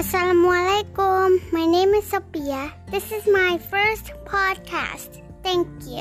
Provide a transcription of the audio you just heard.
Assalamualaikum. My name is Sophia. This is my first podcast. Thank you.